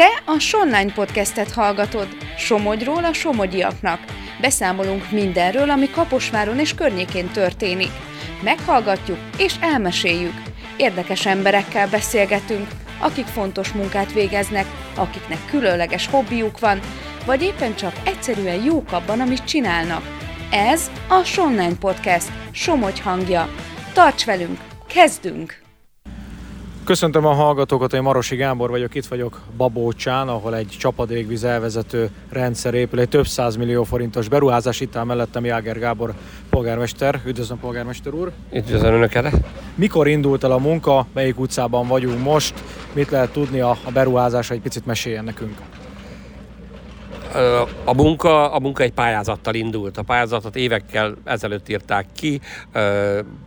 Te a Sonline podcastet hallgatod, Somogyról a somogyiaknak. Beszámolunk mindenről, ami Kaposváron és környékén történik. Meghallgatjuk és elmeséljük. Érdekes emberekkel beszélgetünk, akik fontos munkát végeznek, akiknek különleges hobbiuk van, vagy éppen csak egyszerűen jók abban, amit csinálnak. Ez a Sonline Podcast, Somogy hangja. Tarts velünk, kezdünk! Köszöntöm a hallgatókat, én Marosi Gábor vagyok, itt vagyok Babócsán, ahol egy csapadékvíz elvezető rendszer épül, egy több millió forintos beruházás, itt áll mellettem Jáger Gábor polgármester. Üdvözlöm polgármester úr! Üdvözlöm Önöket! Mikor indult el a munka, melyik utcában vagyunk most, mit lehet tudni a, beruházásra, egy picit meséljen nekünk. A munka, a munka egy pályázattal indult. A pályázatot évekkel ezelőtt írták ki.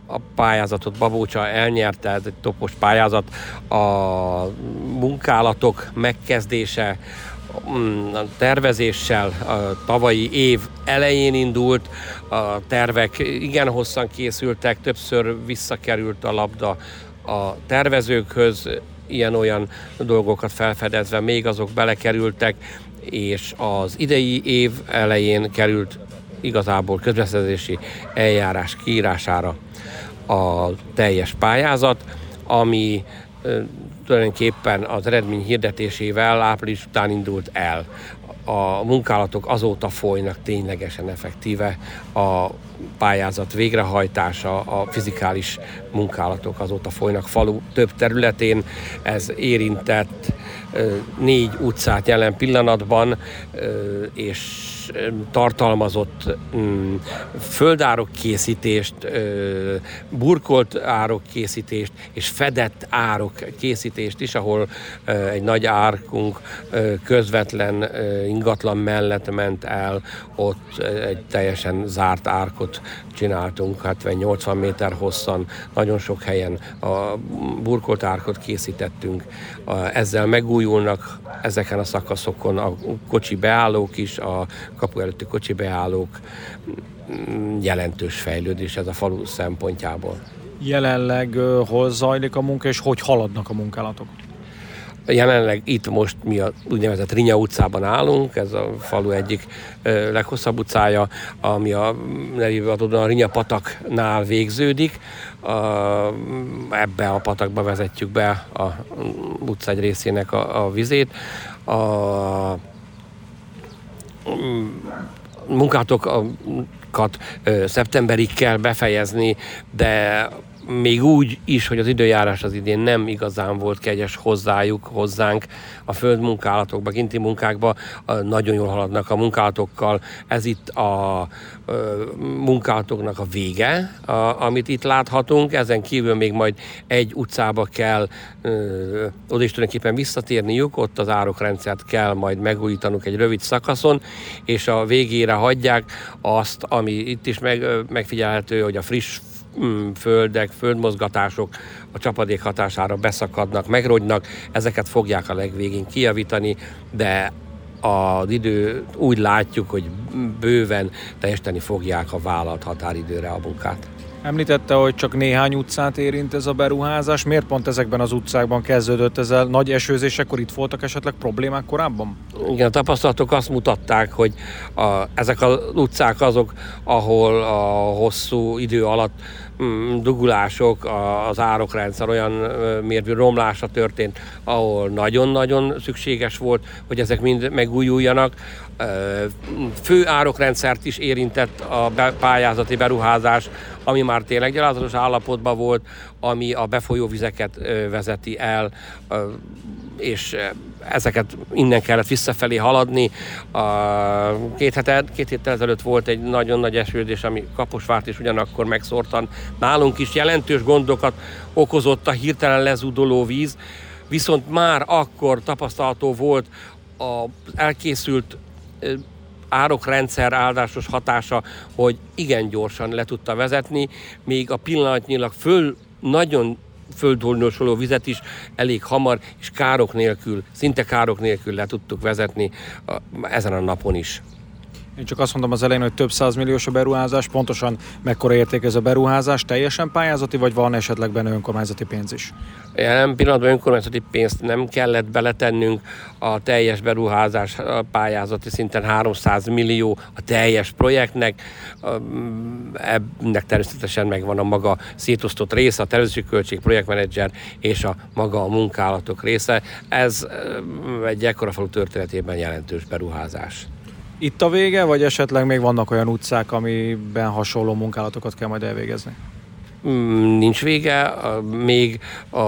A pályázatot Babócsa elnyerte, ez egy topos pályázat. A munkálatok megkezdése mm, a tervezéssel a tavalyi év elején indult, a tervek igen hosszan készültek, többször visszakerült a labda a tervezőkhöz, ilyen-olyan dolgokat felfedezve még azok belekerültek, és az idei év elején került igazából közbeszerzési eljárás kiírására a teljes pályázat, ami tulajdonképpen az eredmény hirdetésével április után indult el. A munkálatok azóta folynak ténylegesen effektíve, a pályázat végrehajtása, a fizikális munkálatok azóta folynak falu több területén. Ez érintett négy utcát jelen pillanatban, és tartalmazott mm, földárok készítést, burkolt árok készítést és fedett árok készítést is, ahol egy nagy árkunk közvetlen ingatlan mellett ment el, ott egy teljesen zárt árkot csináltunk, 70-80 méter hosszan, nagyon sok helyen a burkolt árkot készítettünk. Ezzel megújulnak ezeken a szakaszokon a kocsi beállók is, a kapu előtti kocsi beállók jelentős fejlődés ez a falu szempontjából. Jelenleg hol zajlik a munka, és hogy haladnak a munkálatok? Jelenleg itt most mi a úgynevezett Rinya utcában állunk, ez a falu egyik leghosszabb utcája, ami a nevébe adódóan a Rinya pataknál végződik. A, ebbe a patakba vezetjük be a utca egy részének a, a vizét. A, munkátokat szeptemberig kell befejezni, de még úgy is, hogy az időjárás az idén nem igazán volt kegyes hozzájuk, hozzánk a földmunkálatokba, kinti munkákba, nagyon jól haladnak a munkálatokkal. Ez itt a munkálatoknak a vége, a, amit itt láthatunk. Ezen kívül még majd egy utcába kell oda is tulajdonképpen visszatérniük, ott az árokrendszert kell majd megújítanunk egy rövid szakaszon, és a végére hagyják azt, ami itt is meg, megfigyelhető, hogy a friss földek, földmozgatások a csapadék hatására beszakadnak, megrogynak, ezeket fogják a legvégén kijavítani, de az idő úgy látjuk, hogy bőven teljesíteni fogják a vállalt határidőre a munkát. Említette, hogy csak néhány utcát érint ez a beruházás. Miért pont ezekben az utcákban kezdődött ez a nagy esőzésekor? Itt voltak esetleg problémák korábban? Igen, a tapasztalatok azt mutatták, hogy a, ezek az utcák azok, ahol a hosszú idő alatt dugulások, az árokrendszer olyan mérvű romlása történt, ahol nagyon-nagyon szükséges volt, hogy ezek mind megújuljanak. Fő árokrendszert is érintett a pályázati beruházás, ami már tényleg gyalázatos állapotban volt, ami a befolyóvizeket vezeti el, és ezeket innen kellett visszafelé haladni. Két, hetet, két héttel ezelőtt volt egy nagyon nagy esődés, ami Kaposvárt is ugyanakkor megszórtan. Nálunk is jelentős gondokat okozott a hirtelen lezúdoló víz, viszont már akkor tapasztalható volt az elkészült árokrendszer áldásos hatása, hogy igen gyorsan le tudta vezetni, még a pillanatnyilag föl nagyon földhornosoló vizet is elég hamar és károk nélkül, szinte károk nélkül le tudtuk vezetni ezen a napon is. Én csak azt mondom az elején, hogy több milliós a beruházás, pontosan mekkora érték ez a beruházás, teljesen pályázati, vagy van esetleg benne önkormányzati pénz is? Jelen pillanatban önkormányzati pénzt nem kellett beletennünk, a teljes beruházás pályázati szinten 300 millió a teljes projektnek, ennek természetesen megvan a maga szétosztott része, a tervezési költség, projektmenedzser és a maga a munkálatok része. Ez egy ekkora falu történetében jelentős beruházás itt a vége, vagy esetleg még vannak olyan utcák, amiben hasonló munkálatokat kell majd elvégezni? Mm, nincs vége, még a,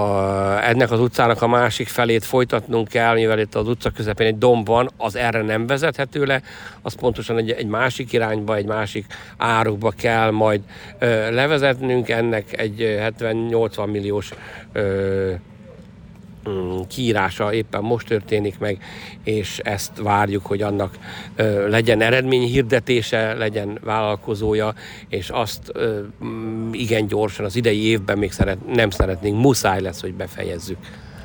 ennek az utcának a másik felét folytatnunk kell, mivel itt az utca közepén egy domb van, az erre nem vezethető le, az pontosan egy, egy másik irányba, egy másik árukba kell majd ö, levezetnünk, ennek egy 70-80 milliós ö, kiírása éppen most történik meg, és ezt várjuk, hogy annak legyen eredményhirdetése, legyen vállalkozója, és azt mm, igen gyorsan az idei évben még szeret, nem szeretnénk, muszáj lesz, hogy befejezzük.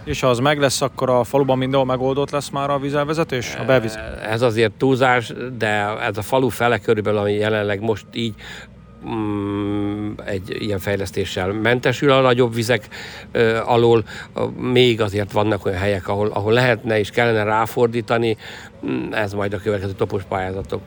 És ha az meg lesz, akkor a faluban mindenhol megoldott lesz már a vízelvezetés, a belvíz? Ez azért túlzás, de ez a falu fele körülbelül, ami jelenleg most így Mm, egy ilyen fejlesztéssel mentesül a nagyobb vizek alól. Még azért vannak olyan helyek, ahol, ahol lehetne és kellene ráfordítani. Mm, ez majd a következő topos pályázatok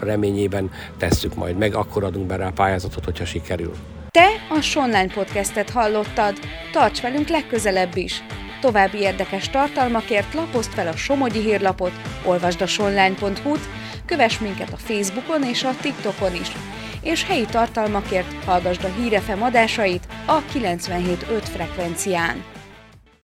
reményében tesszük majd meg, akkor adunk be rá a pályázatot, hogyha sikerül. Te a Sonline podcastet hallottad. Tarts velünk legközelebb is! További érdekes tartalmakért lapozd fel a Somogyi hírlapot, olvasd a sonline.hu-t, kövess minket a Facebookon és a TikTokon is és helyi tartalmakért hallgasd a Hírefem adásait a 97.5 frekvencián.